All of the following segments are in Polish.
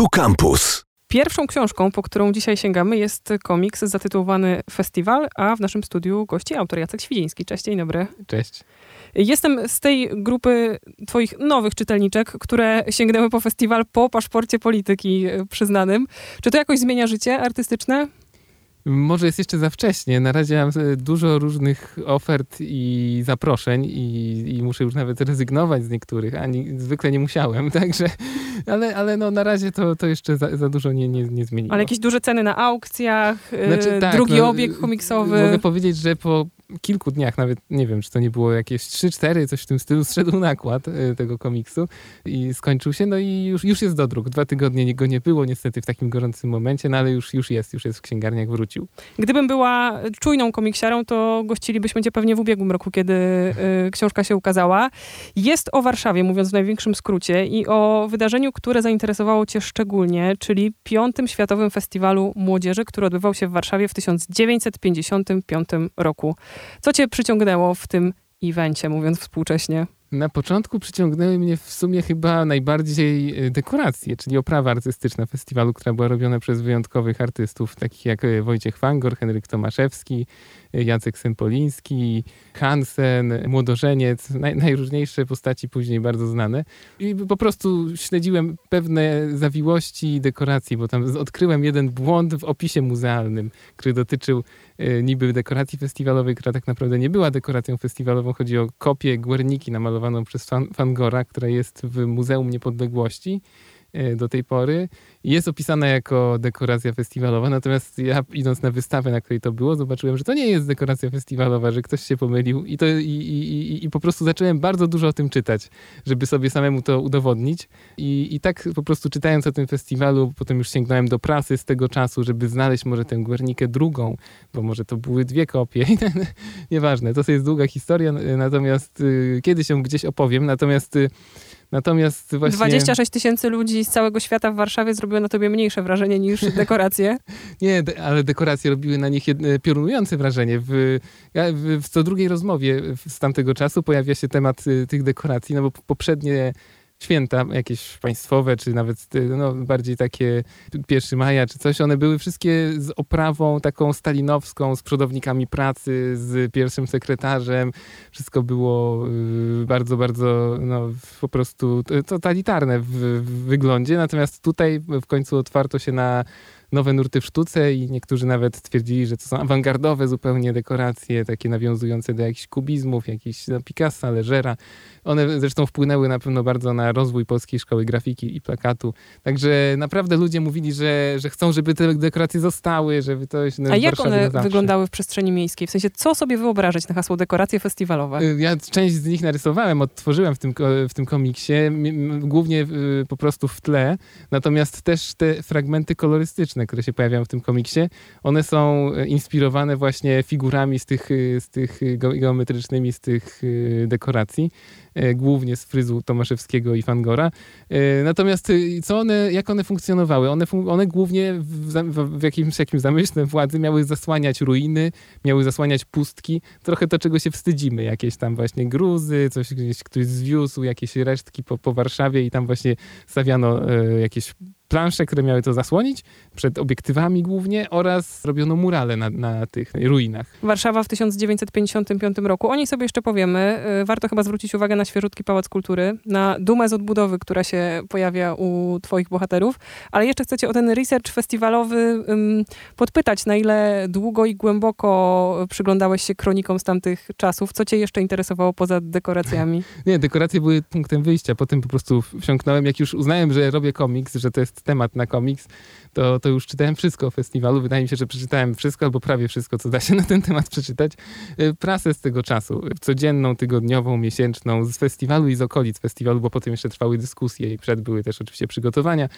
Tu Campus. Pierwszą książką, po którą dzisiaj sięgamy, jest komiks zatytułowany Festiwal, a w naszym studiu gości autor Jacek Świdziński. Cześć, dzień dobry. Cześć. Jestem z tej grupy twoich nowych czytelniczek, które sięgnęły po festiwal po paszporcie polityki przyznanym. Czy to jakoś zmienia życie artystyczne? Może jest jeszcze za wcześnie. Na razie mam e, dużo różnych ofert i zaproszeń i, i muszę już nawet rezygnować z niektórych, a nie, zwykle nie musiałem, także, ale, ale no na razie to, to jeszcze za, za dużo nie, nie, nie zmieniło. Ale jakieś duże ceny na aukcjach, e, znaczy, tak, drugi no, obieg komiksowy. Mogę powiedzieć, że po kilku dniach, nawet nie wiem, czy to nie było jakieś 3-4, coś w tym stylu, zszedł nakład y, tego komiksu i skończył się, no i już, już jest dodruk. Dwa tygodnie go nie było niestety w takim gorącym momencie, no ale już, już jest, już jest w księgarniach, wrócił. Gdybym była czujną komiksiarą, to gościlibyśmy cię pewnie w ubiegłym roku, kiedy y, książka się ukazała. Jest o Warszawie, mówiąc w największym skrócie i o wydarzeniu, które zainteresowało cię szczególnie, czyli piątym Światowym Festiwalu Młodzieży, który odbywał się w Warszawie w 1955 roku. Co cię przyciągnęło w tym evencie, mówiąc współcześnie? Na początku przyciągnęły mnie w sumie chyba najbardziej e, dekoracje, czyli oprawa artystyczna festiwalu, która była robiona przez wyjątkowych artystów, takich jak e, Wojciech Fangor, Henryk Tomaszewski, e, Jacek Sempoliński, Hansen, Młodożeniec, naj, najróżniejsze postaci później bardzo znane. I po prostu śledziłem pewne zawiłości dekoracji, bo tam odkryłem jeden błąd w opisie muzealnym, który dotyczył niby dekoracji festiwalowej, która tak naprawdę nie była dekoracją festiwalową. Chodzi o kopię Guerniki namalowaną namalowaną przez Fangora, która jest w Muzeum Niepodległości do tej pory. Jest opisana jako dekoracja festiwalowa, natomiast ja idąc na wystawę, na której to było, zobaczyłem, że to nie jest dekoracja festiwalowa, że ktoś się pomylił i, to, i, i, i po prostu zacząłem bardzo dużo o tym czytać, żeby sobie samemu to udowodnić. I, I tak po prostu czytając o tym festiwalu, potem już sięgnąłem do prasy z tego czasu, żeby znaleźć może tę Guernikę drugą, bo może to były dwie kopie. Nieważne, to jest długa historia, natomiast y, kiedyś ją gdzieś opowiem, natomiast y, Natomiast właśnie... 26 tysięcy ludzi z całego świata w Warszawie zrobiło na tobie mniejsze wrażenie niż dekoracje. Nie, de ale dekoracje robiły na nich piorunujące wrażenie. W, w, w co drugiej rozmowie z tamtego czasu pojawia się temat y, tych dekoracji, no bo poprzednie święta jakieś państwowe, czy nawet no, bardziej takie 1 maja, czy coś, one były wszystkie z oprawą taką stalinowską, z przodownikami pracy, z pierwszym sekretarzem. Wszystko było y, bardzo, bardzo no, po prostu totalitarne w, w wyglądzie. Natomiast tutaj w końcu otwarto się na nowe nurty w sztuce i niektórzy nawet twierdzili, że to są awangardowe zupełnie dekoracje, takie nawiązujące do jakichś kubizmów, jakichś no, Picassa, Legera. One zresztą wpłynęły na pewno bardzo na rozwój polskiej szkoły grafiki i plakatu. Także naprawdę ludzie mówili, że, że chcą, żeby te dekoracje zostały, żeby to się A jak one wyglądały w przestrzeni miejskiej? W sensie, co sobie wyobrażać na hasło dekoracje festiwalowe? Y, ja część z nich narysowałem, odtworzyłem w tym, w tym komiksie, głównie y, po prostu w tle, natomiast też te fragmenty kolorystyczne, które się pojawiają w tym komiksie, one są e, inspirowane właśnie figurami z tych, z tych geometrycznymi, z tych dekoracji. E, głównie z fryzu Tomaszewskiego i Fangora. E, natomiast co one, jak one funkcjonowały? One, one głównie w, w, jakimś, jakimś zamyśle władzy miały zasłaniać ruiny, miały zasłaniać pustki, trochę to, czego się wstydzimy, jakieś tam właśnie gruzy, coś gdzieś ktoś zwiózł, jakieś resztki po, po Warszawie i tam właśnie stawiano e, jakieś plansze, które miały to zasłonić, przed obiektywami głównie oraz robiono murale na, na tych ruinach. Warszawa w 1955 roku. O niej sobie jeszcze powiemy. Warto chyba zwrócić uwagę na świeżutki Pałac Kultury, na dumę z odbudowy, która się pojawia u twoich bohaterów, ale jeszcze chcecie o ten research festiwalowy um, podpytać, na ile długo i głęboko przyglądałeś się kronikom z tamtych czasów. Co cię jeszcze interesowało poza dekoracjami? Nie, dekoracje były punktem wyjścia. Potem po prostu wsiąknąłem, jak już uznałem, że robię komiks, że to jest temat na komiks, to, to już czytałem wszystko o festiwalu. Wydaje mi się, że przeczytałem wszystko albo prawie wszystko, co da się na ten temat przeczytać. Y, prasę z tego czasu, codzienną, tygodniową, miesięczną, z festiwalu i z okolic festiwalu, bo potem jeszcze trwały dyskusje i przed były też oczywiście przygotowania.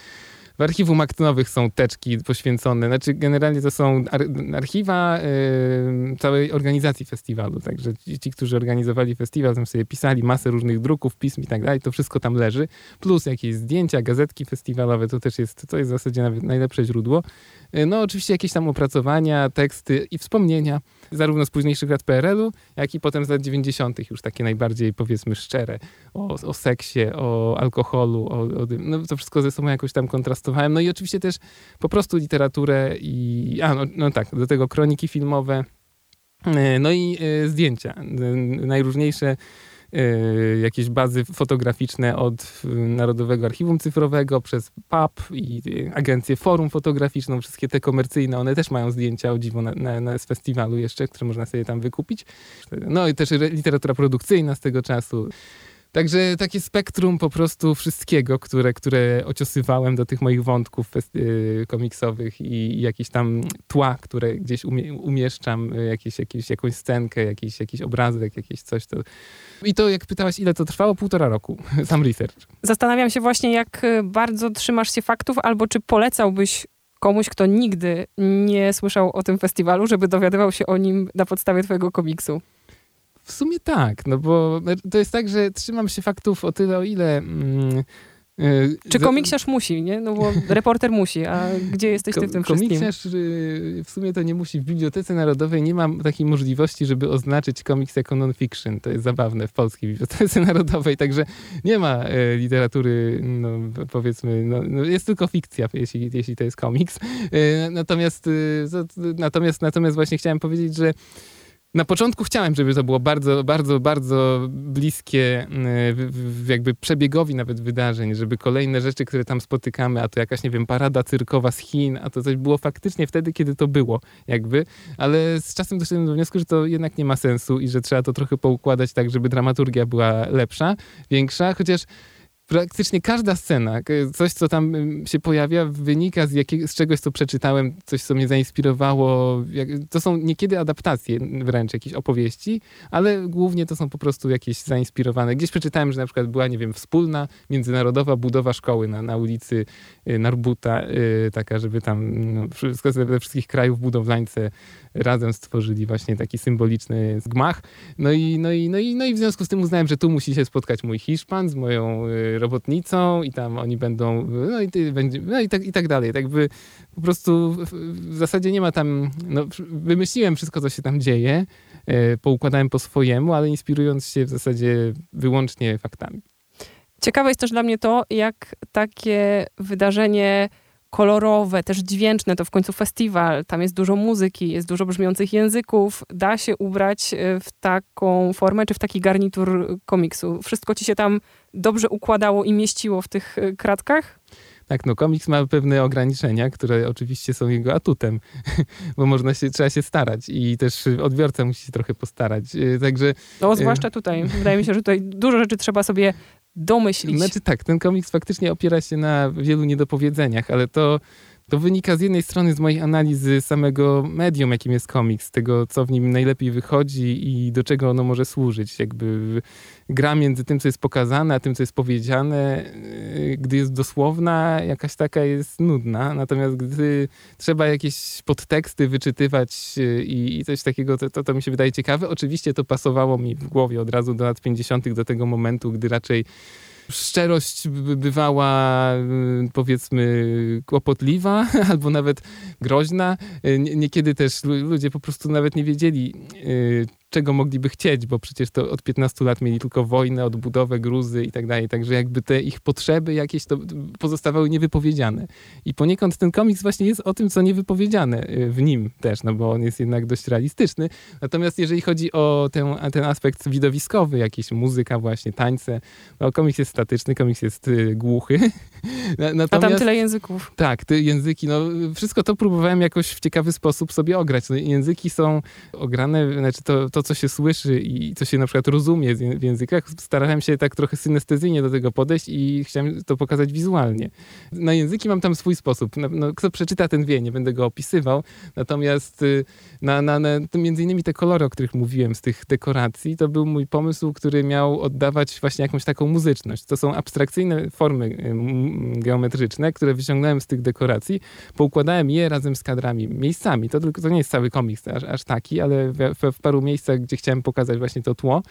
W archiwum aktonowych są teczki poświęcone, znaczy generalnie to są ar archiwa całej organizacji festiwalu, także ci, ci, którzy organizowali festiwal, tam sobie pisali masę różnych druków, pism i tak dalej, to wszystko tam leży, plus jakieś zdjęcia, gazetki festiwalowe, to też jest, to jest w zasadzie nawet najlepsze źródło. Yy, no oczywiście jakieś tam opracowania, teksty i wspomnienia, zarówno z późniejszych lat PRL-u, jak i potem z lat 90. już takie najbardziej powiedzmy szczere, o, o seksie, o alkoholu, o, o no to wszystko ze sobą jakoś tam kontrastowało stosowałem. No i oczywiście też po prostu literaturę i, a no, no tak, do tego kroniki filmowe, e, no i e, zdjęcia. Najróżniejsze jakieś bazy fotograficzne od Narodowego Archiwum Cyfrowego przez PAP i agencję Forum Fotograficzną, wszystkie te komercyjne, one też mają zdjęcia o dziwo na, na, na z festiwalu jeszcze, które można sobie tam wykupić. No i też literatura produkcyjna z tego czasu. Także takie spektrum po prostu wszystkiego, które, które ociosywałem do tych moich wątków y, komiksowych i, jakieś tam tła, które gdzieś umie, umieszczam, y, jakieś, jakieś, jakąś scenkę, jakiś, jakiś obrazek, jakieś coś. To... I to, jak pytałaś, ile to trwało? Półtora roku, sam research. Zastanawiam się właśnie, jak y, bardzo trzymasz się faktów, albo czy polecałbyś komuś, kto nigdy nie słyszał o tym festiwalu, żeby dowiadywał się o nim na podstawie twojego komiksu? W sumie tak, no bo to jest tak, że trzymam się faktów o tyle, o ile... Mm, e, czy komiksiarz musi, nie? No bo reporter musi, a gdzie jesteś ty w tym wszystkim? Komiksiarz y, w sumie to nie musi. W Bibliotece Narodowej nie mam takiej możliwości, żeby oznaczyć komiks jako non-fiction. To jest zabawne w Polskiej Bibliotece Narodowej, także nie ma e, literatury, no, powiedzmy, no, no, jest tylko fikcja, jeśli, jeśli to jest komiks. E, natomiast, y, natomiast, natomiast właśnie chciałem powiedzieć, że na początku chciałem, żeby to było bardzo, bardzo, bardzo bliskie mm, jakby przebiegowi nawet wydarzeń, żeby kolejne rzeczy, które tam spotykamy, a to jakaś, nie wiem, parada cyrkowa z Chin, a to coś było faktycznie wtedy, kiedy to było, jakby, ale z czasem doszedłem do wniosku, że to jednak nie ma sensu i że trzeba to trochę poukładać tak, żeby dramaturgia była lepsza, większa, chociaż praktycznie każda scena, coś, co tam się pojawia, wynika z, jakiego, z czegoś, co przeczytałem, coś, co mnie zainspirowało. To są niekiedy adaptacje wręcz jakiejś opowieści, ale głównie to są po prostu jakieś zainspirowane. Gdzieś przeczytałem, że na przykład była, nie wiem, wspólna międzynarodowa budowa szkoły na, na ulicy y, Narbuta, y, taka, żeby tam no, wszystko ze wszystkich krajów budowlańce razem stworzyli właśnie taki symboliczny gmach. No i, no, i, no, i, no i w związku z tym uznałem, że tu musi się spotkać mój Hiszpan z moją y, robotnicą i tam oni będą, no i, no i, tak, i tak dalej. Tak by po prostu w zasadzie nie ma tam, no, wymyśliłem wszystko, co się tam dzieje, y, poukładałem po swojemu, ale inspirując się w zasadzie wyłącznie faktami. Ciekawe jest też dla mnie to, jak takie wydarzenie kolorowe, też dźwięczne, to w końcu festiwal, tam jest dużo muzyki, jest dużo brzmiących języków, da się ubrać e, w taką formę, czy w taki garnitur komiksu. Wszystko ci się tam dobrze układało i mieściło w tych e, kratkach? Tak, no komiks ma pewne ograniczenia, które oczywiście są jego atutem, bo można się, trzeba się starać i też odbiorca musi się trochę postarać. E, także... No, zwłaszcza tutaj. Wydaje mi się, że tutaj dużo rzeczy trzeba sobie domyślić. Znaczy tak, ten komiks faktycznie opiera się na wielu niedopowiedzeniach, ale to to wynika z jednej strony z mojej analizy samego medium, jakim jest komiks, tego, co w nim najlepiej wychodzi i do czego ono może służyć. Jakby gra między tym, co jest pokazane, a tym, co jest powiedziane, y, gdy jest dosłowna, jakaś taka jest nudna. Natomiast gdy trzeba jakieś podteksty wyczytywać y, i, i coś takiego, to, to, to mi się wydaje ciekawe. Oczywiście to pasowało mi w głowie od razu do lat 50., do tego momentu, gdy raczej szczerość bywała y, powiedzmy kłopotliwa albo nawet groźna. Y, niekiedy też ludzie po prostu nawet nie wiedzieli, y, czego mogliby chcieć, bo przecież to od 15 lat mieli tylko wojnę, odbudowę, gruzy i tak dalej. Także jakby te ich potrzeby jakieś to pozostawały niewypowiedziane. I poniekąd ten komiks właśnie jest o tym, co niewypowiedziane w nim też, no bo on jest jednak dość realistyczny. Natomiast jeżeli chodzi o ten, ten aspekt widowiskowy, jakieś muzyka właśnie, tańce, no komiks jest statyczny, komiks jest y, głuchy. Natomiast, A tam tyle języków. Tak, te języki, no wszystko to próbowałem jakoś w ciekawy sposób sobie ograć. No, języki są ograne, znaczy to, to, co się słyszy i co się na przykład rozumie w językach, starałem się tak trochę synestezyjnie do tego podejść i chciałem to pokazać wizualnie. Na języki mam tam swój sposób. No, kto przeczyta, ten wie, nie będę go opisywał. Natomiast y, na, na, na, między innymi te kolory, o których mówiłem z tych dekoracji, to był mój pomysł, który miał oddawać właśnie jakąś taką muzyczność. To są abstrakcyjne formy y, geometryczne, które wyciągnąłem z tych dekoracji, poukładałem je razem z kadrami, miejscami. To, tylko, to nie jest cały komiks aż, aż taki, ale w, w paru miejscach, gdzie chciałem pokazać właśnie to tło,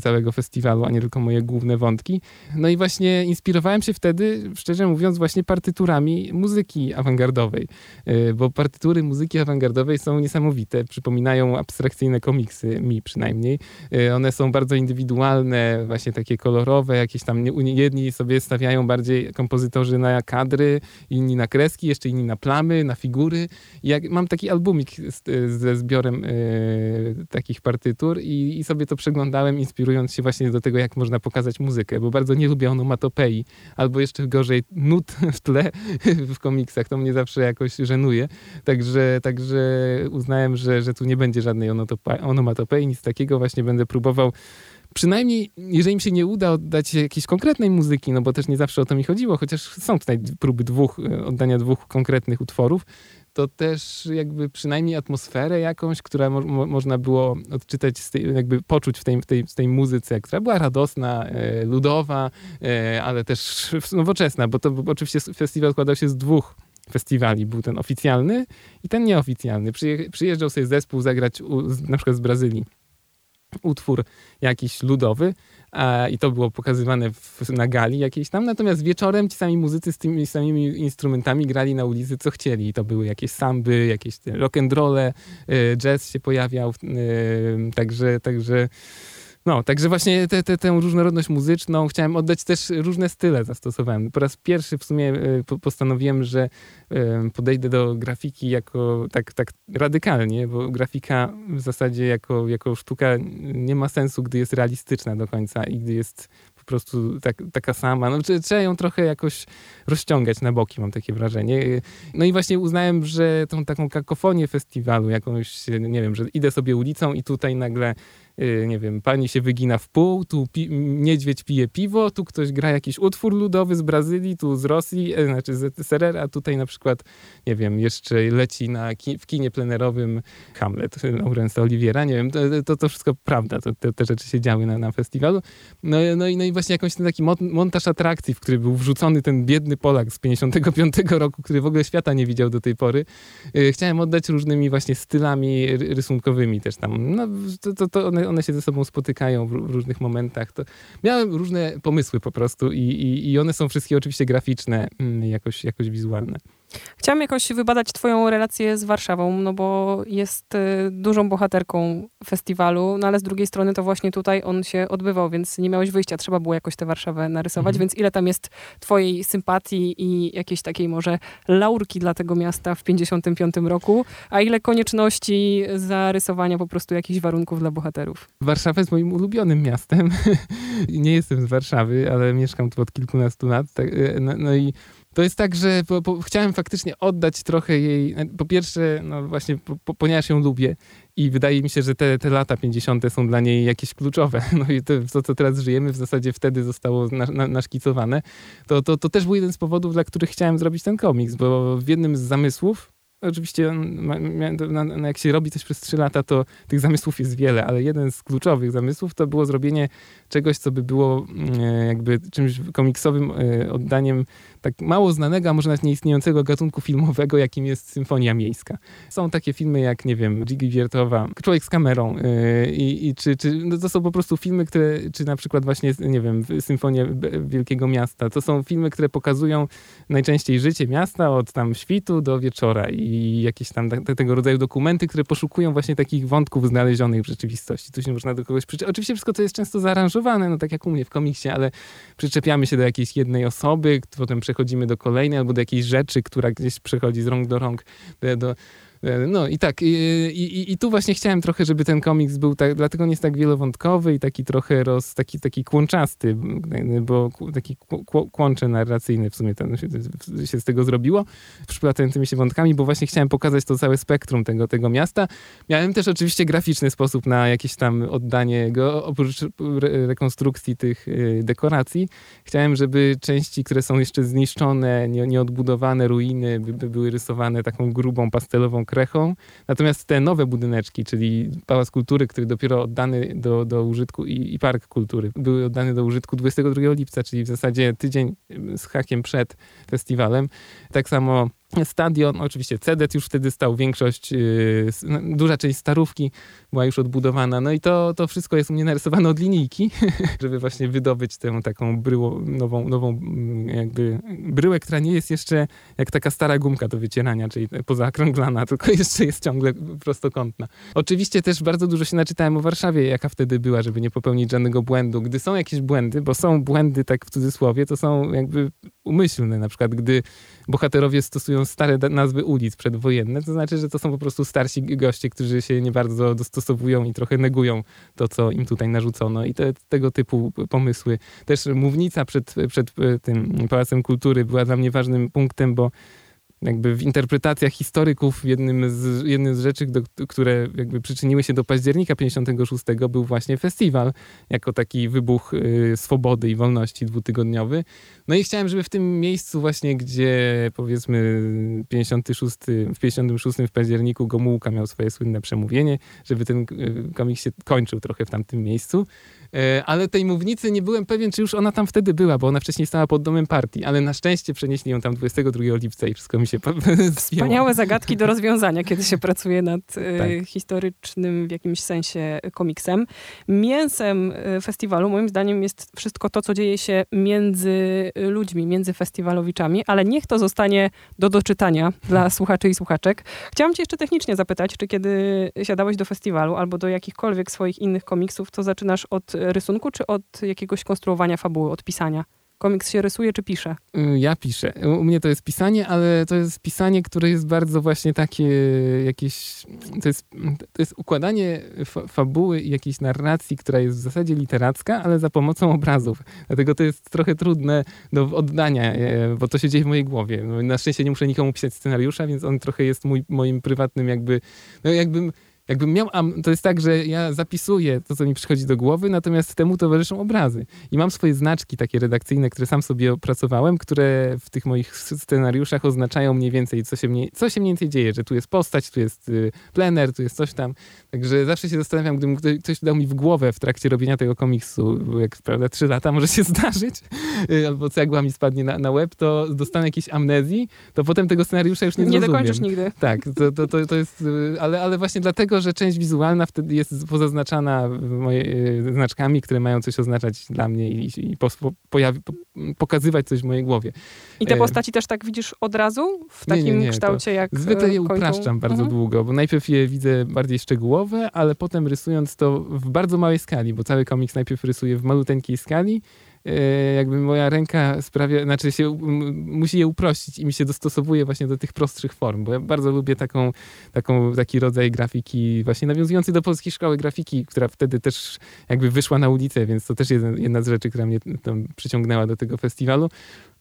całego festiwalu, a nie tylko moje główne wątki. No i właśnie inspirowałem się wtedy, szczerze mówiąc, właśnie partyturami muzyki awangardowej, e, bo partytury muzyki awangardowej są niesamowite, przypominają abstrakcyjne komiksy, mi przynajmniej. E, one są bardzo indywidualne, właśnie takie kolorowe, jakieś tam jedni sobie stawiają bardziej kompozytorzy na kadry, inni na kreski, jeszcze inni na plamy, na figury. I jak, mam taki albumik z, ze zbiorem takich partytur i, i sobie to przeglądałem, inspirując się właśnie do tego, jak można pokazać muzykę, bo bardzo nie lubię onomatopei, albo jeszcze gorzej nut w tle w komiksach. To mnie zawsze jakoś żenuje. Także, także uznałem, że, że tu nie będzie żadnej onomatopei, nic takiego. Właśnie będę próbował przynajmniej, jeżeli mi się nie uda oddać jakiejś konkretnej muzyki, no bo też nie zawsze o to mi chodziło, chociaż są tutaj próby dwóch, oddania dwóch konkretnych utworów, to też jakby przynajmniej atmosferę jakąś, która mo można było odczytać, tej, jakby poczuć w tej, w, tej, w tej muzyce, która była radosna, e, ludowa, e, ale też nowoczesna, bo to bo oczywiście festiwal składał się z dwóch festiwali. Był ten oficjalny i ten nieoficjalny. przyjeżdżał sobie zespół zagrać u, na przykład z Brazylii utwór jakiś ludowy, i to było pokazywane w, na gali jakiejś tam. Natomiast wieczorem ci sami muzycy z tymi samymi instrumentami grali na ulicy co chcieli. I to były jakieś samby, jakieś rock and rolle, y, jazz się pojawiał. Y, także, także no, także właśnie te, te, tę różnorodność muzyczną chciałem oddać też różne style zastosowałem. Po raz pierwszy w sumie e, postanowiłem, że e, podejdę do grafiki jako tak, tak radykalnie, bo grafika w zasadzie jako, jako sztuka nie ma sensu, gdy jest realistyczna do końca i gdy jest po prostu tak, taka sama. No, trzeba ją trochę jakoś rozciągać na boki, mam takie wrażenie. No i właśnie uznałem, że tą taką kakofonię festiwalu, jakąś, nie wiem, że idę sobie ulicą i tutaj nagle nie wiem, pani się wygina w pół, tu pi niedźwiedź pije piwo, tu ktoś gra jakiś utwór ludowy z Brazylii, tu z Rosji, e, znaczy z ZSRR, a tutaj na przykład, nie wiem, jeszcze leci na ki w kinie plenerowym Hamlet Laurence Oliviera, nie wiem, to, to, to wszystko prawda, to, te, te rzeczy się działy na, na festiwalu. No, no, i, no i właśnie jakoś ten taki montaż atrakcji, w który był wrzucony ten biedny Polak z 55 roku, który w ogóle świata nie widział do tej pory, y, chciałem oddać różnymi właśnie stylami rysunkowymi też tam. No, to, to, to one one, się ze sobą spotykają w, różnych momentach. To miałem różne pomysły po prostu i, i, i one są wszystkie oczywiście graficzne, mm, jakoś, jakoś wizualne. Chciałam jakoś wybadać twoją relację z Warszawą, no bo jest y, dużą bohaterką festiwalu, no ale z drugiej strony to właśnie tutaj on się odbywał, więc nie miałeś wyjścia, trzeba było jakoś tę Warszawę narysować, mhm. więc ile tam jest twojej sympatii i jakiejś takiej może laurki dla tego miasta w 55 roku, a ile konieczności zarysowania po prostu jakichś warunków dla bohaterów? Warszawa jest moim ulubionym miastem. nie jestem z Warszawy, ale mieszkam tu od kilkunastu lat. Tak, y, no, no i to jest tak, że po, po, chciałem faktycznie oddać trochę jej, po pierwsze, no właśnie, po, ponieważ ją lubię i wydaje mi się, że te, te lata 50. są dla niej jakieś kluczowe. No i to, to co teraz żyjemy, w zasadzie wtedy zostało na, na, naszkicowane. To, to, to też był jeden z powodów, dla których chciałem zrobić ten komiks, bo w jednym z zamysłów Oczywiście jak się robi coś przez trzy lata, to tych zamysłów jest wiele, ale jeden z kluczowych zamysłów to było zrobienie czegoś, co by było e, jakby czymś komiksowym e, oddaniem tak mało znanego, a może nawet nieistniejącego gatunku filmowego, jakim jest Symfonia Miejska. Są takie filmy jak, nie wiem, Jiggy Wiertowa, Człowiek z kamerą yy, i czy, czy no to są po prostu filmy, które, czy na przykład właśnie, nie wiem, Symfonia Wielkiego Miasta. To są filmy, które pokazują najczęściej życie miasta od tam świtu do wieczora i jakieś tam tego rodzaju dokumenty, które poszukują właśnie takich wątków znalezionych w rzeczywistości. Tu się można do kogoś przyczepić. Oczywiście wszystko to jest często zaaranżowane, no tak jak u mnie w komiksie, ale przyczepiamy się do jakiejś jednej osoby, potem przechodzimy do kolejnej albo do jakiejś rzeczy, która gdzieś przechodzi z rąk do rąk, do, do no i tak, i, i, i, tu właśnie chciałem trochę, żeby ten komiks był tak, dlatego on jest tak wielowątkowy i taki trochę roz, taki, taki kłączasty, bo taki kłącze narracyjny w sumie się, się z tego zrobiło, przyplatającymi się wątkami, bo właśnie chciałem pokazać to całe spektrum tego, tego miasta. Miałem też oczywiście graficzny sposób na jakieś tam oddanie go, oprócz rekonstrukcji tych y, dekoracji. Chciałem, żeby części, które są jeszcze zniszczone, nie, nieodbudowane ruiny, by, by były rysowane taką grubą, pastelową krechą. Natomiast te nowe budyneczki, czyli Pałac Kultury, który dopiero oddany do, do użytku i, i Park Kultury, były oddane do użytku 22 lipca, czyli w zasadzie tydzień z hakiem przed festiwalem. Tak samo stadion, oczywiście CEDET już wtedy stał, większość, yy, duża część starówki była już odbudowana, no i to, to wszystko jest u mnie narysowane od linijki, żeby właśnie wydobyć tę taką bryło, nową, nową mm, jakby bryłę, która nie jest jeszcze jak taka stara gumka do wycierania, czyli pozakrąglana, tylko jeszcze jest ciągle prostokątna. Oczywiście też bardzo dużo się naczytałem o Warszawie, jaka wtedy była, żeby nie popełnić żadnego błędu. Gdy są jakieś błędy, bo są błędy tak w cudzysłowie, to są jakby umyślne, na przykład gdy bohaterowie stosują stare nazwy ulic przedwojenne, to znaczy, że to są po prostu starsi goście, którzy się nie bardzo dostosowują i trochę negują to, co im tutaj narzucono. I te, tego typu pomysły. Też mównica przed, przed tym Pałacem Kultury była dla mnie ważnym punktem, bo jakby w interpretacjach historyków jednym z, jednym z rzeczy, do, które jakby przyczyniły się do października 56 był właśnie festiwal, jako taki wybuch y, swobody i wolności dwutygodniowy. No i chciałem, żeby w tym miejscu właśnie, gdzie powiedzmy 56, w 56 w październiku Gomułka miał swoje słynne przemówienie, żeby ten y, komik się kończył trochę w tamtym miejscu. E, ale tej mównicy nie byłem pewien, czy już ona tam wtedy była, bo ona wcześniej stała pod domem partii, ale na szczęście przenieśli ją tam 22 lipca i wszystko mi się Wspaniałe zagadki do rozwiązania, kiedy się pracuje nad e, tak. historycznym w jakimś sensie komiksem. Mięsem e, festiwalu moim zdaniem jest wszystko to, co dzieje się między ludźmi, między festiwalowiczami, ale niech to zostanie do doczytania dla słuchaczy i słuchaczek. Chciałam cię jeszcze technicznie zapytać, czy kiedy siadałeś do festiwalu albo do jakichkolwiek swoich innych komiksów, to zaczynasz od rysunku, czy od jakiegoś konstruowania fabuły, od pisania? Komiks się rysuje czy pisze? Y, ja piszę. U mnie to jest pisanie, ale to jest pisanie, które jest bardzo właśnie takie jakieś... To jest, to jest układanie fa fabuły i jakiejś narracji, która jest w zasadzie literacka, ale za pomocą obrazów. Dlatego to jest trochę trudne do oddania, e, bo to się dzieje w mojej głowie. No, na szczęście nie muszę nikomu pisać scenariusza, więc on trochę jest mój, moim prywatnym jakby... No jakbym jakbym miał, to jest tak, że ja zapisuję to, co mi przychodzi do głowy, natomiast temu towarzyszą obrazy. I mam swoje znaczki takie redakcyjne, które sam sobie opracowałem, które w tych moich scenariuszach oznaczają mniej więcej, co się, mniej, co się mniej więcej dzieje, że tu jest postać, tu jest y, plener, tu jest coś tam. Także zawsze się zastanawiam, gdybym ktoś dał mi w głowę w trakcie robienia tego komiksu, bo jak prawda trzy lata może się zdarzyć, y, albo cegła mi spadnie na, na łeb, to dostanę jakiejś amnezji, to potem tego scenariusza już nie, nie zrozumiem. Nie dokończysz nigdy. Tak, to, to, to, to jest, y, ale, ale właśnie dlatego że część wizualna wtedy jest pozaznaczana moje, e, znaczkami, które mają coś oznaczać dla mnie i, i po, pojawi, po, pokazywać coś w mojej głowie. I te e, postaci też tak widzisz od razu? W takim nie, nie, nie, kształcie jak Zwykle je kończą? upraszczam bardzo mhm. długo, bo najpierw je widzę bardziej szczegółowe, ale potem rysując to w bardzo małej skali, bo cały komiks najpierw rysuję w maluteńkiej skali, E, jakby moja ręka sprawia, znaczy się musi je uprościć i mi się dostosowuje właśnie do tych prostszych form, bo ja bardzo lubię taką, taką, taki rodzaj grafiki właśnie nawiązujący do polskiej szkoły grafiki, która wtedy też jakby wyszła na ulicę, więc to też jedna z rzeczy, która mnie tam przyciągnęła do tego festiwalu.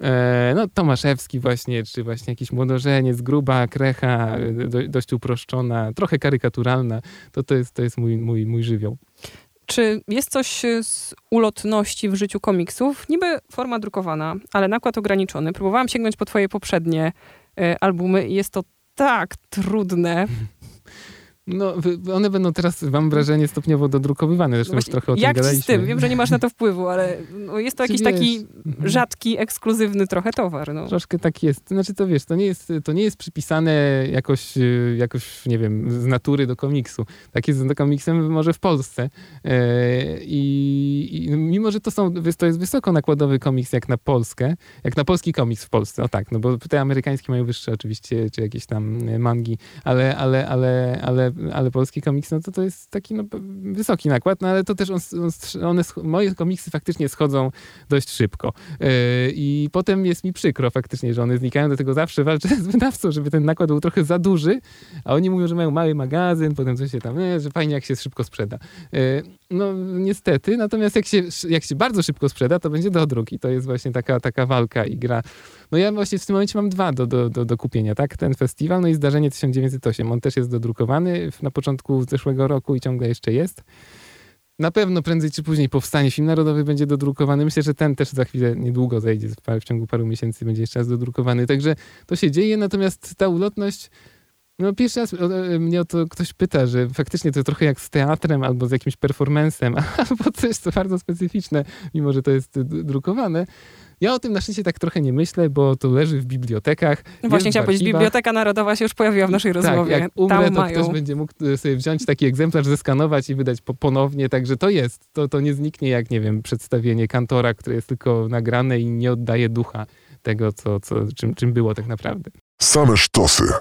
E, no Tomaszewski właśnie, czy właśnie jakiś młodożeniec, gruba krecha, do, dość uproszczona, trochę karykaturalna, to, to, jest, to jest mój, mój, mój żywioł. Czy jest coś z ulotności w życiu komiksów? Niby forma drukowana, ale nakład ograniczony. Próbowałam sięgnąć po twoje poprzednie y, albumy i jest to tak trudne. No, one będą teraz, mam wrażenie, stopniowo dodrukowywane. Zresztą już trochę o tym jak gadaliśmy. z tym? Wiem, że nie masz na to wpływu, ale no jest to jakiś wiesz, taki mhm. rzadki, ekskluzywny trochę towar. No. Troszkę tak jest. Znaczy to wiesz, to nie jest, to nie jest przypisane jakoś, y, jakoś, nie wiem, z natury do komiksu. Tak jest z komiksem może w Polsce. E, I, I, mimo, że to są, to jest wysoko nakładowy komiks jak na Polskę, jak na polski komiks w Polsce, o tak, no bo te amerykańskie mają wyższe oczywiście, czy jakieś tam mangi, ale, ale, ale, ale ale polski komiks, no to to jest taki no, wysoki nakład, no ale to też on, one, moje komiksy faktycznie schodzą dość szybko. Yy, I potem jest mi przykro faktycznie, że one znikają, dlatego zawsze walczę z wydawcą, żeby ten nakład był trochę za duży, a oni mówią, że mają mały magazyn, potem coś się tam, że fajnie jak się szybko sprzeda. Yy, no niestety, natomiast jak się, jak się bardzo szybko sprzeda, to będzie do drugi. To jest właśnie taka, taka walka i gra. No ja właśnie w tym momencie mam dwa do, do, do, do kupienia, tak? Ten festiwal, no i Zdarzenie 1908. On też jest dodrukowany na początku zeszłego roku i ciągle jeszcze jest. Na pewno prędzej czy później powstanie film narodowy, będzie dodrukowany. Myślę, że ten też za chwilę niedługo zejdzie, w ciągu paru miesięcy będzie jeszcze raz dodrukowany. Także to się dzieje, natomiast ta ulotność No pierwszy raz mnie o to ktoś pyta, że faktycznie to trochę jak z teatrem albo z jakimś performancem, albo coś, co bardzo specyficzne, mimo że to jest drukowane. Ja o tym na szczęście tak trochę nie myślę, bo to leży w bibliotekach. No właśnie chciałam powiedzieć, Biblioteka Narodowa się już pojawiła w naszej tak, rozmowie. jak umrę, Tam to mają. ktoś będzie mógł e, sobie wziąć taki egzemplarz, zeskanować i wydać po, ponownie, także to jest. To, to nie zniknie jak, nie wiem, przedstawienie kantora, które jest tylko nagrane i nie oddaje ducha tego, co, co, czym, czym było tak naprawdę. Same sztosy.